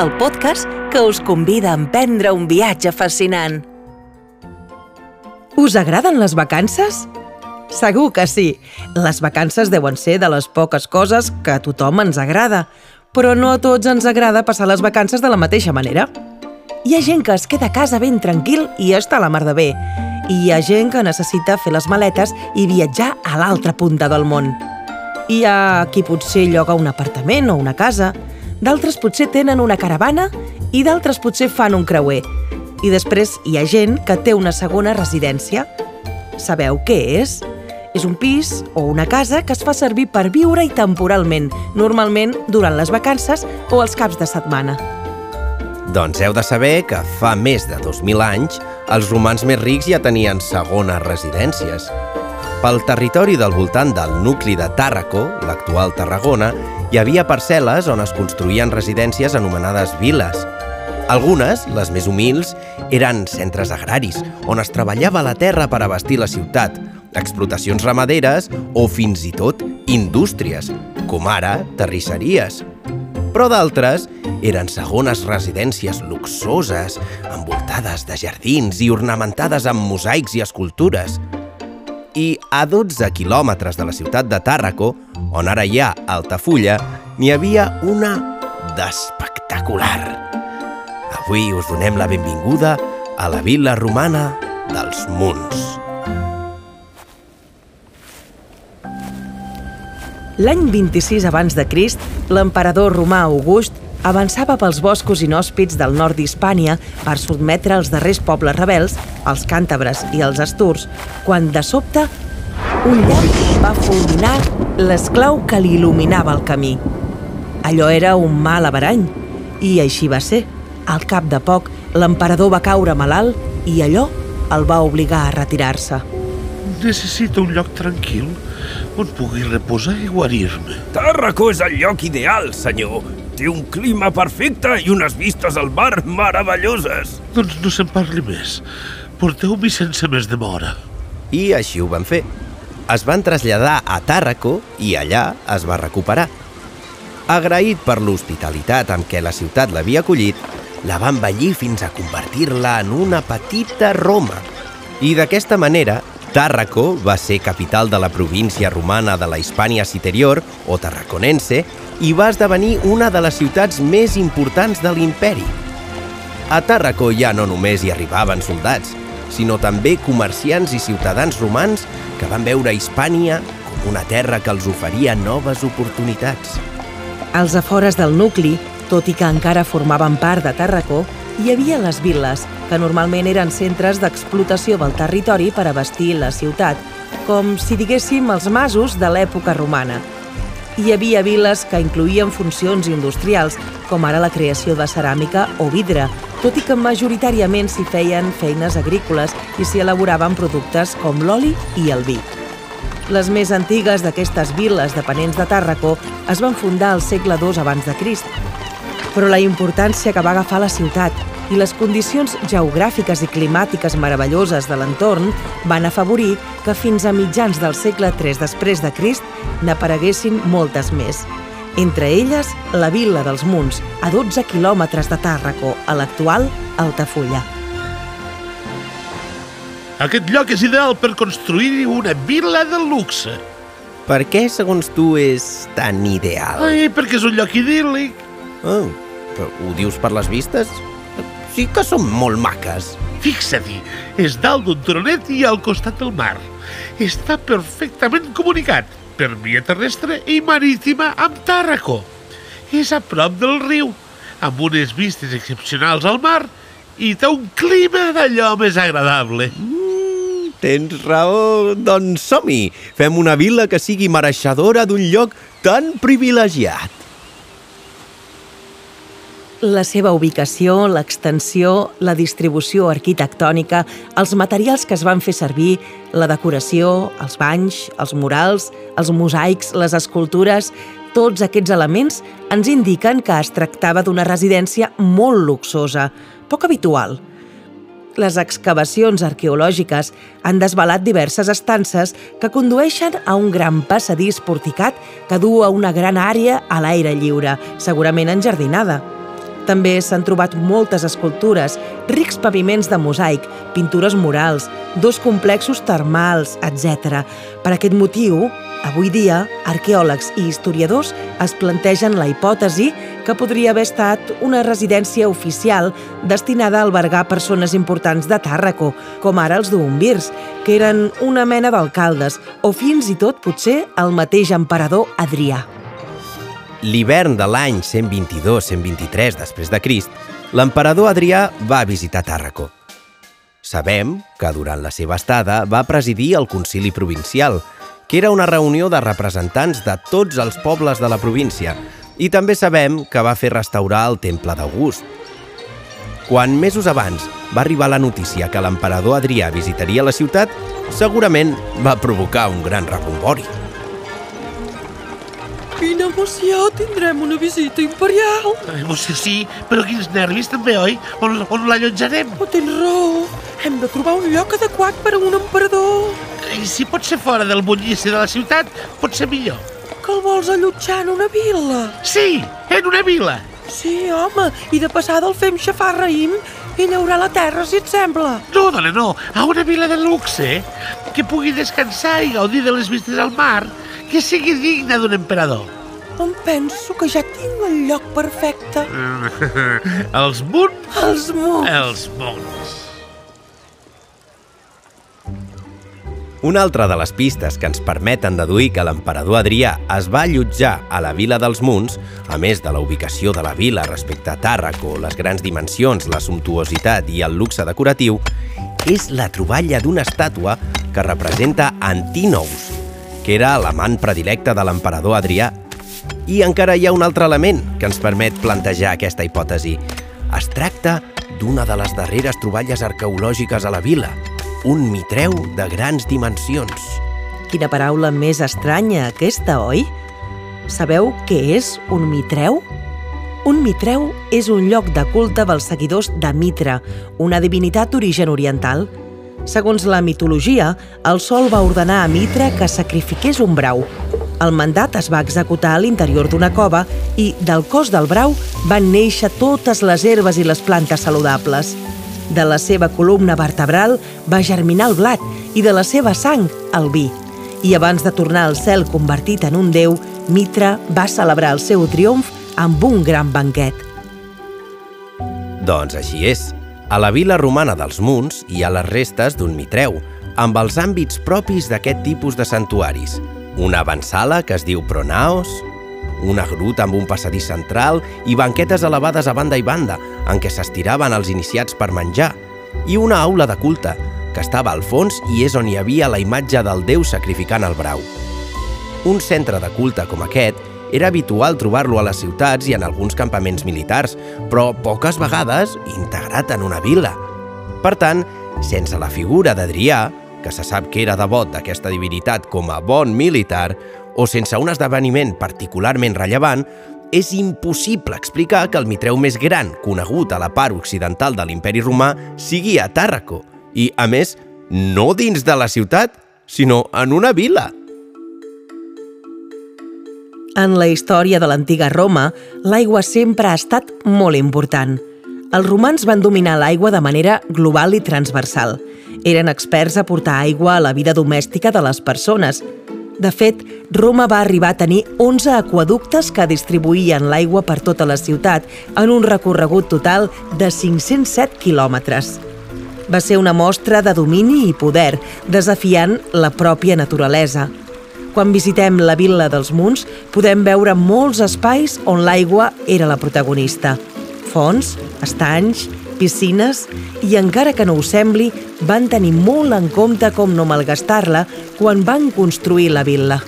El podcast que us convida a emprendre un viatge fascinant. Us agraden les vacances? Segur que sí. Les vacances deuen ser de les poques coses que a tothom ens agrada, però no a tots ens agrada passar les vacances de la mateixa manera. Hi ha gent que es queda a casa ben tranquil i està a la mar de bé, i hi ha gent que necessita fer les maletes i viatjar a l'altra punta del món. Hi ha qui potser lloga un apartament o una casa, d'altres potser tenen una caravana i d'altres potser fan un creuer. I després hi ha gent que té una segona residència. Sabeu què és? És un pis o una casa que es fa servir per viure-hi temporalment, normalment durant les vacances o els caps de setmana. Doncs heu de saber que fa més de 2.000 anys els romans més rics ja tenien segones residències. Pel territori del voltant del nucli de Tàrraco, l'actual Tarragona, hi havia parcel·les on es construïen residències anomenades viles. Algunes, les més humils, eren centres agraris, on es treballava la terra per abastir la ciutat, explotacions ramaderes o fins i tot indústries, com ara terrisseries. Però d'altres eren segones residències luxoses, envoltades de jardins i ornamentades amb mosaics i escultures. I a 12 quilòmetres de la ciutat de Tàrraco, on ara hi ha Altafulla, n'hi havia una d'espectacular. Avui us donem la benvinguda a la vila romana dels Munts. L'any 26 abans de Crist, l'emperador romà August avançava pels boscos inhòspits del nord d'Hispània per sotmetre els darrers pobles rebels, els càntabres i els asturs, quan de sobte un llac va fulminar l'esclau que li il·luminava el camí. Allò era un mal averany, i així va ser. Al cap de poc, l'emperador va caure malalt i allò el va obligar a retirar-se. Necessito un lloc tranquil on pugui reposar i guarir-me. Tàrraco és el lloc ideal, senyor. Té un clima perfecte i unes vistes al mar meravelloses. Doncs no se'n parli més. Porteu-m'hi sense més demora. I així ho van fer. Es van traslladar a Tàrraco i allà es va recuperar. Agraït per l'hospitalitat amb què la ciutat l'havia acollit, la va embellir fins a convertir-la en una petita Roma. I d'aquesta manera, Tàrraco va ser capital de la província romana de la Hispània Citerior, o Tarraconense, i va esdevenir una de les ciutats més importants de l'imperi. A Tàrraco ja no només hi arribaven soldats, sinó també comerciants i ciutadans romans que van veure Hispània com una terra que els oferia noves oportunitats. Als afores del nucli, tot i que encara formaven part de Tàrraco, hi havia les vil·les, que normalment eren centres d'explotació del territori per abastir la ciutat, com si diguéssim els masos de l'època romana. Hi havia vil·les que incluïen funcions industrials, com ara la creació de ceràmica o vidre, tot i que majoritàriament s'hi feien feines agrícoles i s'hi elaboraven productes com l'oli i el vi. Les més antigues d'aquestes vil·les dependents de Tàrraco es van fundar al segle II abans de Crist, però la importància que va agafar la ciutat i les condicions geogràfiques i climàtiques meravelloses de l'entorn van afavorir que fins a mitjans del segle III després de Crist n'apareguessin moltes més. Entre elles, la Vila dels Munts, a 12 quilòmetres de Tàrraco, a l'actual Altafulla. Aquest lloc és ideal per construir una vila de luxe. Per què, segons tu, és tan ideal? Ai, perquè és un lloc idíl·lic. Oh, però ho dius per les vistes? Sí que són molt maques. Fixa-t'hi, és dalt d'un tronet i al costat del mar. Està perfectament comunicat per via terrestre i marítima amb Tàrraco. És a prop del riu, amb unes vistes excepcionals al mar i té un clima d'allò més agradable. Mm, tens raó, doncs som-hi. Fem una vila que sigui mereixedora d'un lloc tan privilegiat. La seva ubicació, l'extensió, la distribució arquitectònica, els materials que es van fer servir, la decoració, els banys, els murals, els mosaics, les escultures... Tots aquests elements ens indiquen que es tractava d'una residència molt luxosa, poc habitual. Les excavacions arqueològiques han desvelat diverses estances que condueixen a un gran passadís porticat que du a una gran àrea a l'aire lliure, segurament enjardinada. També s'han trobat moltes escultures, rics paviments de mosaic, pintures murals, dos complexos termals, etc. Per aquest motiu, avui dia, arqueòlegs i historiadors es plantegen la hipòtesi que podria haver estat una residència oficial destinada a albergar persones importants de Tàrraco, com ara els duumvirs, que eren una mena d'alcaldes, o fins i tot, potser, el mateix emperador Adrià. L'hivern de l'any 122-123 després de Crist, l'emperador Adrià va visitar Tàrraco. Sabem que durant la seva estada va presidir el concili provincial, que era una reunió de representants de tots els pobles de la província, i també sabem que va fer restaurar el temple d'August. Quan mesos abans va arribar la notícia que l'emperador Adrià visitaria la ciutat, segurament va provocar un gran rebombori. Quina emoció! Tindrem una visita imperial! Emoció sí, però quins nervis també, oi? On, on l'allotjarem? Oh, tens raó! Hem de trobar un lloc adequat per a un emperador! I si pot ser fora del bullici de la ciutat, pot ser millor. Que el vols allotjar en una vila? Sí, en una vila. Sí, home, i de passada el fem xafar raïm i llaurar la terra, si et sembla. No, dona, no, a una vila de luxe, que pugui descansar i gaudir de les vistes al mar, que sigui digna d'un emperador. Em penso que ja tinc el lloc perfecte. Els munts, Els munts. els munts. Una altra de les pistes que ens permeten deduir que l'emperador Adrià es va allotjar a la vila dels Munts, a més de la ubicació de la vila respecte a Tàrraco, les grans dimensions, la sumptuositat i el luxe decoratiu, és la troballa d'una estàtua que representa Antinous, que era l'amant predilecte de l'emperador Adrià. I encara hi ha un altre element que ens permet plantejar aquesta hipòtesi. Es tracta d'una de les darreres troballes arqueològiques a la vila, un mitreu de grans dimensions. Quina paraula més estranya aquesta, oi? Sabeu què és un mitreu? Un mitreu és un lloc de culte dels seguidors de Mitra, una divinitat d'origen oriental. Segons la mitologia, el sol va ordenar a Mitra que sacrifiqués un brau. El mandat es va executar a l'interior d'una cova i del cos del brau van néixer totes les herbes i les plantes saludables. De la seva columna vertebral va germinar el blat i de la seva sang el vi. I abans de tornar al cel convertit en un déu, Mitra va celebrar el seu triomf amb un gran banquet. Doncs així és. A la vila romana dels Munts hi ha les restes d'un mitreu, amb els àmbits propis d'aquest tipus de santuaris. Una avançala que es diu Pronaos, una gruta amb un passadís central i banquetes elevades a banda i banda en què s'estiraven els iniciats per menjar, i una aula de culte, que estava al fons i és on hi havia la imatge del déu sacrificant el brau. Un centre de culte com aquest era habitual trobar-lo a les ciutats i en alguns campaments militars, però poques vegades integrat en una vila. Per tant, sense la figura d'Adrià, que se sap que era devot d'aquesta divinitat com a bon militar, o sense un esdeveniment particularment rellevant, és impossible explicar que el mitreu més gran conegut a la part occidental de l'imperi romà sigui a Tàrraco, i, a més, no dins de la ciutat, sinó en una vila. En la història de l'antiga Roma, l'aigua sempre ha estat molt important. Els romans van dominar l'aigua de manera global i transversal. Eren experts a portar aigua a la vida domèstica de les persones. De fet, Roma va arribar a tenir 11 aquaductes que distribuïen l'aigua per tota la ciutat en un recorregut total de 507 quilòmetres. Va ser una mostra de domini i poder, desafiant la pròpia naturalesa. Quan visitem la Vila dels Munts, podem veure molts espais on l'aigua era la protagonista. Fonts, estanys, piscines i, encara que no ho sembli, van tenir molt en compte com no malgastar-la quan van construir la vila.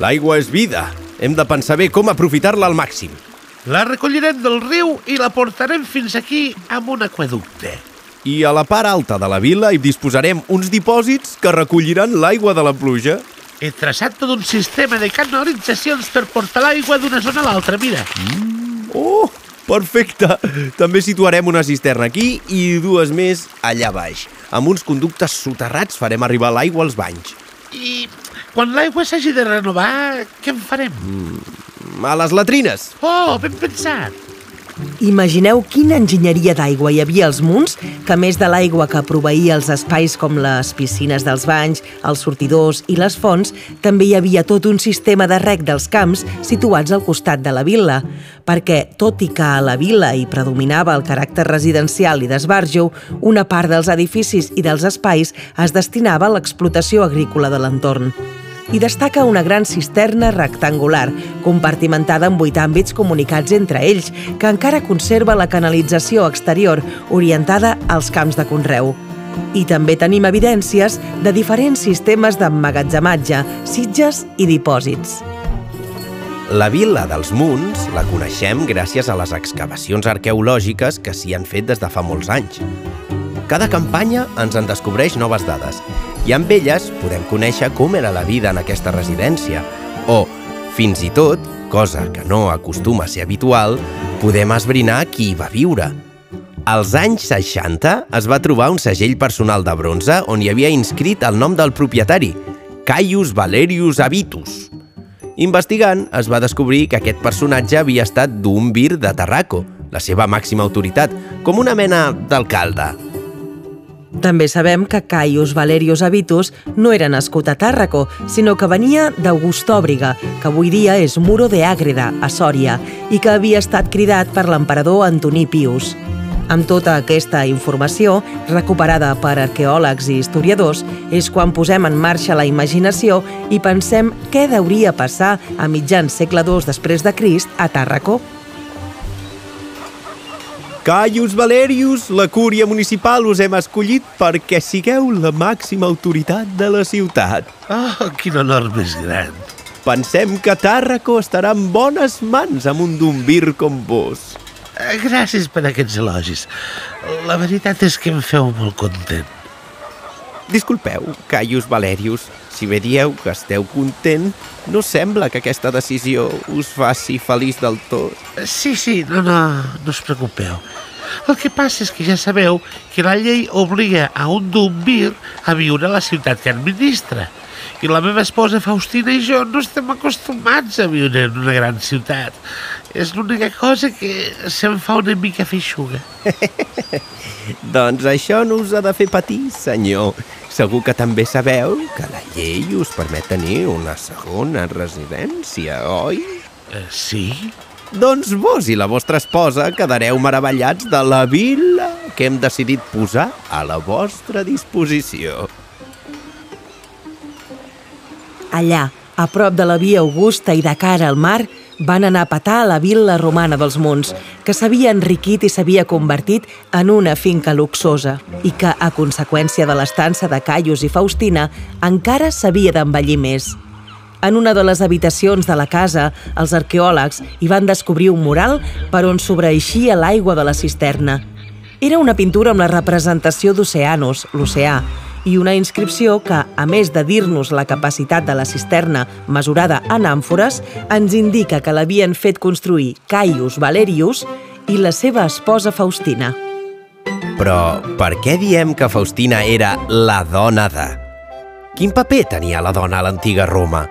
L'aigua és vida. Hem de pensar bé com aprofitar-la al màxim. La recollirem del riu i la portarem fins aquí amb un aqueducte. I a la part alta de la vila hi disposarem uns dipòsits que recolliran l'aigua de la pluja. He traçat tot un sistema de canalitzacions per portar l'aigua d'una zona a l'altra, mira. Oh, perfecte! També situarem una cisterna aquí i dues més allà baix. Amb uns conductes soterrats farem arribar l'aigua als banys. I quan l'aigua s'hagi de renovar, què en farem? a les latrines. Oh, ben pensat. Imagineu quina enginyeria d'aigua hi havia als munts, que a més de l'aigua que proveïa els espais com les piscines dels banys, els sortidors i les fonts, també hi havia tot un sistema de rec dels camps situats al costat de la vila, perquè, tot i que a la vila hi predominava el caràcter residencial i d'esbarjo, una part dels edificis i dels espais es destinava a l'explotació agrícola de l'entorn i destaca una gran cisterna rectangular, compartimentada en vuit àmbits comunicats entre ells, que encara conserva la canalització exterior orientada als camps de conreu. I també tenim evidències de diferents sistemes d'emmagatzematge, sitges i dipòsits. La vila dels Munts la coneixem gràcies a les excavacions arqueològiques que s'hi han fet des de fa molts anys. Cada campanya ens en descobreix noves dades i amb elles podem conèixer com era la vida en aquesta residència o, fins i tot, cosa que no acostuma a ser habitual, podem esbrinar qui hi va viure. Als anys 60 es va trobar un segell personal de bronze on hi havia inscrit el nom del propietari, Caius Valerius Avitus. Investigant, es va descobrir que aquest personatge havia estat d'un vir de Tarraco, la seva màxima autoritat, com una mena d'alcalde. També sabem que Caius Valerius Avitus no era nascut a Tàrraco, sinó que venia d'Augustòbriga, que avui dia és Muro de Àgreda, a Sòria, i que havia estat cridat per l'emperador Antoní Pius. Amb tota aquesta informació, recuperada per arqueòlegs i historiadors, és quan posem en marxa la imaginació i pensem què hauria passar a mitjans segle II després de Crist a Tàrraco. Caius Valerius, la cúria municipal us hem escollit perquè sigueu la màxima autoritat de la ciutat. Oh, quin honor més gran. Pensem que Tàrraco estarà en bones mans amb un dumbir com vos. Eh, Gràcies per aquests elogis. La veritat és que em feu molt content. Disculpeu, Caius Valerius, si bé dieu que esteu content, no sembla que aquesta decisió us faci feliç del tot. Sí, sí, no, no, no us preocupeu. El que passa és que ja sabeu que la llei obliga a un dumbir a viure a la ciutat que administra. I la meva esposa Faustina i jo no estem acostumats a viure en una gran ciutat. És l'única cosa que se'm fa una mica feixuga. Doncs això no us ha de fer patir, senyor. Segur que també sabeu que la llei us permet tenir una segona residència, oi? Eh, sí? Doncs vos i la vostra esposa quedareu meravellats de la vila que hem decidit posar a la vostra disposició. Allà, a prop de la via Augusta i de cara al mar, van anar a petar a la vila romana dels Monts, que s'havia enriquit i s'havia convertit en una finca luxosa i que, a conseqüència de l'estança de Caius i Faustina, encara s'havia d'envellir més. En una de les habitacions de la casa, els arqueòlegs hi van descobrir un mural per on sobreeixia l'aigua de la cisterna. Era una pintura amb la representació d'Oceanos, l'oceà, i una inscripció que, a més de dir-nos la capacitat de la cisterna mesurada en àmfores, ens indica que l'havien fet construir Caius Valerius i la seva esposa Faustina. Però per què diem que Faustina era la dona de? Quin paper tenia la dona a l'antiga Roma?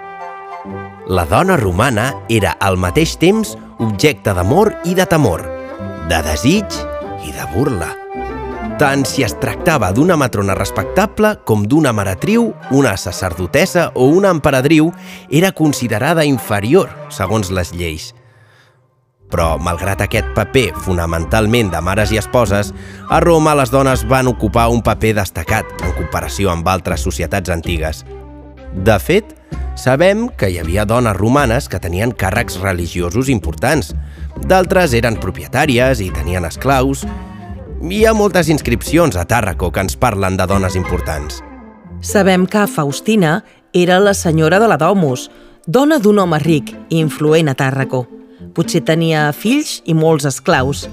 La dona romana era al mateix temps objecte d'amor i de temor, de desig i de burla. Tant si es tractava d'una matrona respectable com d'una maratriu, una sacerdotessa o una emperadriu, era considerada inferior, segons les lleis. Però, malgrat aquest paper fonamentalment de mares i esposes, a Roma les dones van ocupar un paper destacat en comparació amb altres societats antigues. De fet, sabem que hi havia dones romanes que tenien càrrecs religiosos importants. D'altres eren propietàries i tenien esclaus, hi ha moltes inscripcions a Tàrraco que ens parlen de dones importants. Sabem que Faustina era la senyora de la Domus, dona d'un home ric i influent a Tàrraco. Potser tenia fills i molts esclaus.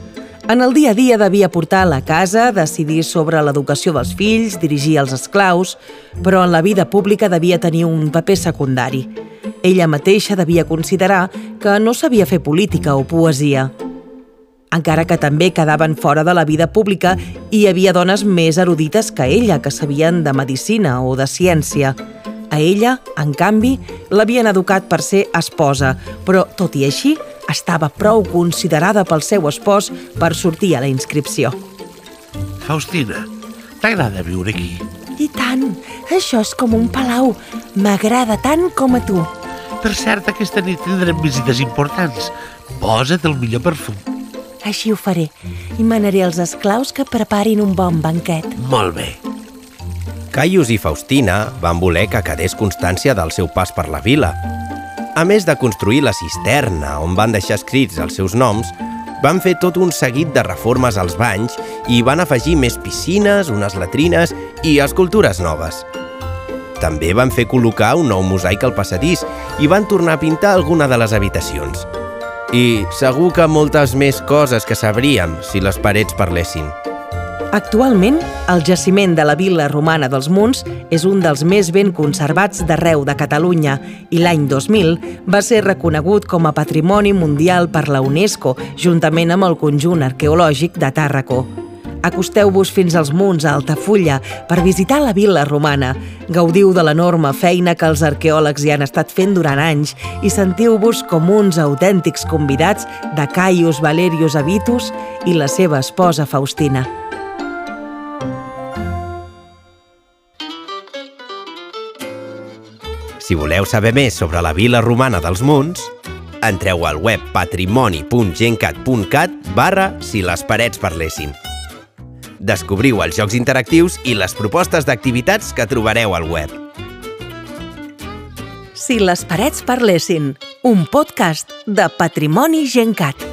En el dia a dia devia portar la casa, decidir sobre l'educació dels fills, dirigir els esclaus, però en la vida pública devia tenir un paper secundari. Ella mateixa devia considerar que no sabia fer política o poesia encara que també quedaven fora de la vida pública i hi havia dones més erudites que ella, que sabien de medicina o de ciència. A ella, en canvi, l'havien educat per ser esposa, però, tot i així, estava prou considerada pel seu espòs per sortir a la inscripció. Faustina, t'agrada viure aquí? I tant, això és com un palau. M'agrada tant com a tu. Per cert, aquesta nit tindrem visites importants. Posa't el millor perfum. Així ho faré. I manaré els esclaus que preparin un bon banquet. Molt bé. Caius i Faustina van voler que quedés constància del seu pas per la vila. A més de construir la cisterna on van deixar escrits els seus noms, van fer tot un seguit de reformes als banys i van afegir més piscines, unes latrines i escultures noves. També van fer col·locar un nou mosaic al passadís i van tornar a pintar alguna de les habitacions. I segur que moltes més coses que sabríem si les parets parlessin. Actualment, el jaciment de la Vila Romana dels Munts és un dels més ben conservats d'arreu de Catalunya i l'any 2000 va ser reconegut com a Patrimoni Mundial per la UNESCO, juntament amb el conjunt arqueològic de Tàrraco. Acosteu-vos fins als Munts a Altafulla per visitar la Vila Romana. Gaudiu de l'enorme feina que els arqueòlegs hi han estat fent durant anys i sentiu-vos com uns autèntics convidats de Caius Valerius Avitus i la seva esposa Faustina. Si voleu saber més sobre la vila romana dels Munts, entreu al web patrimoni.gencat.cat barra si les parets parlessin. Descobriu els jocs interactius i les propostes d'activitats que trobareu al web. Si les parets parlessin, un podcast de Patrimoni Gencat.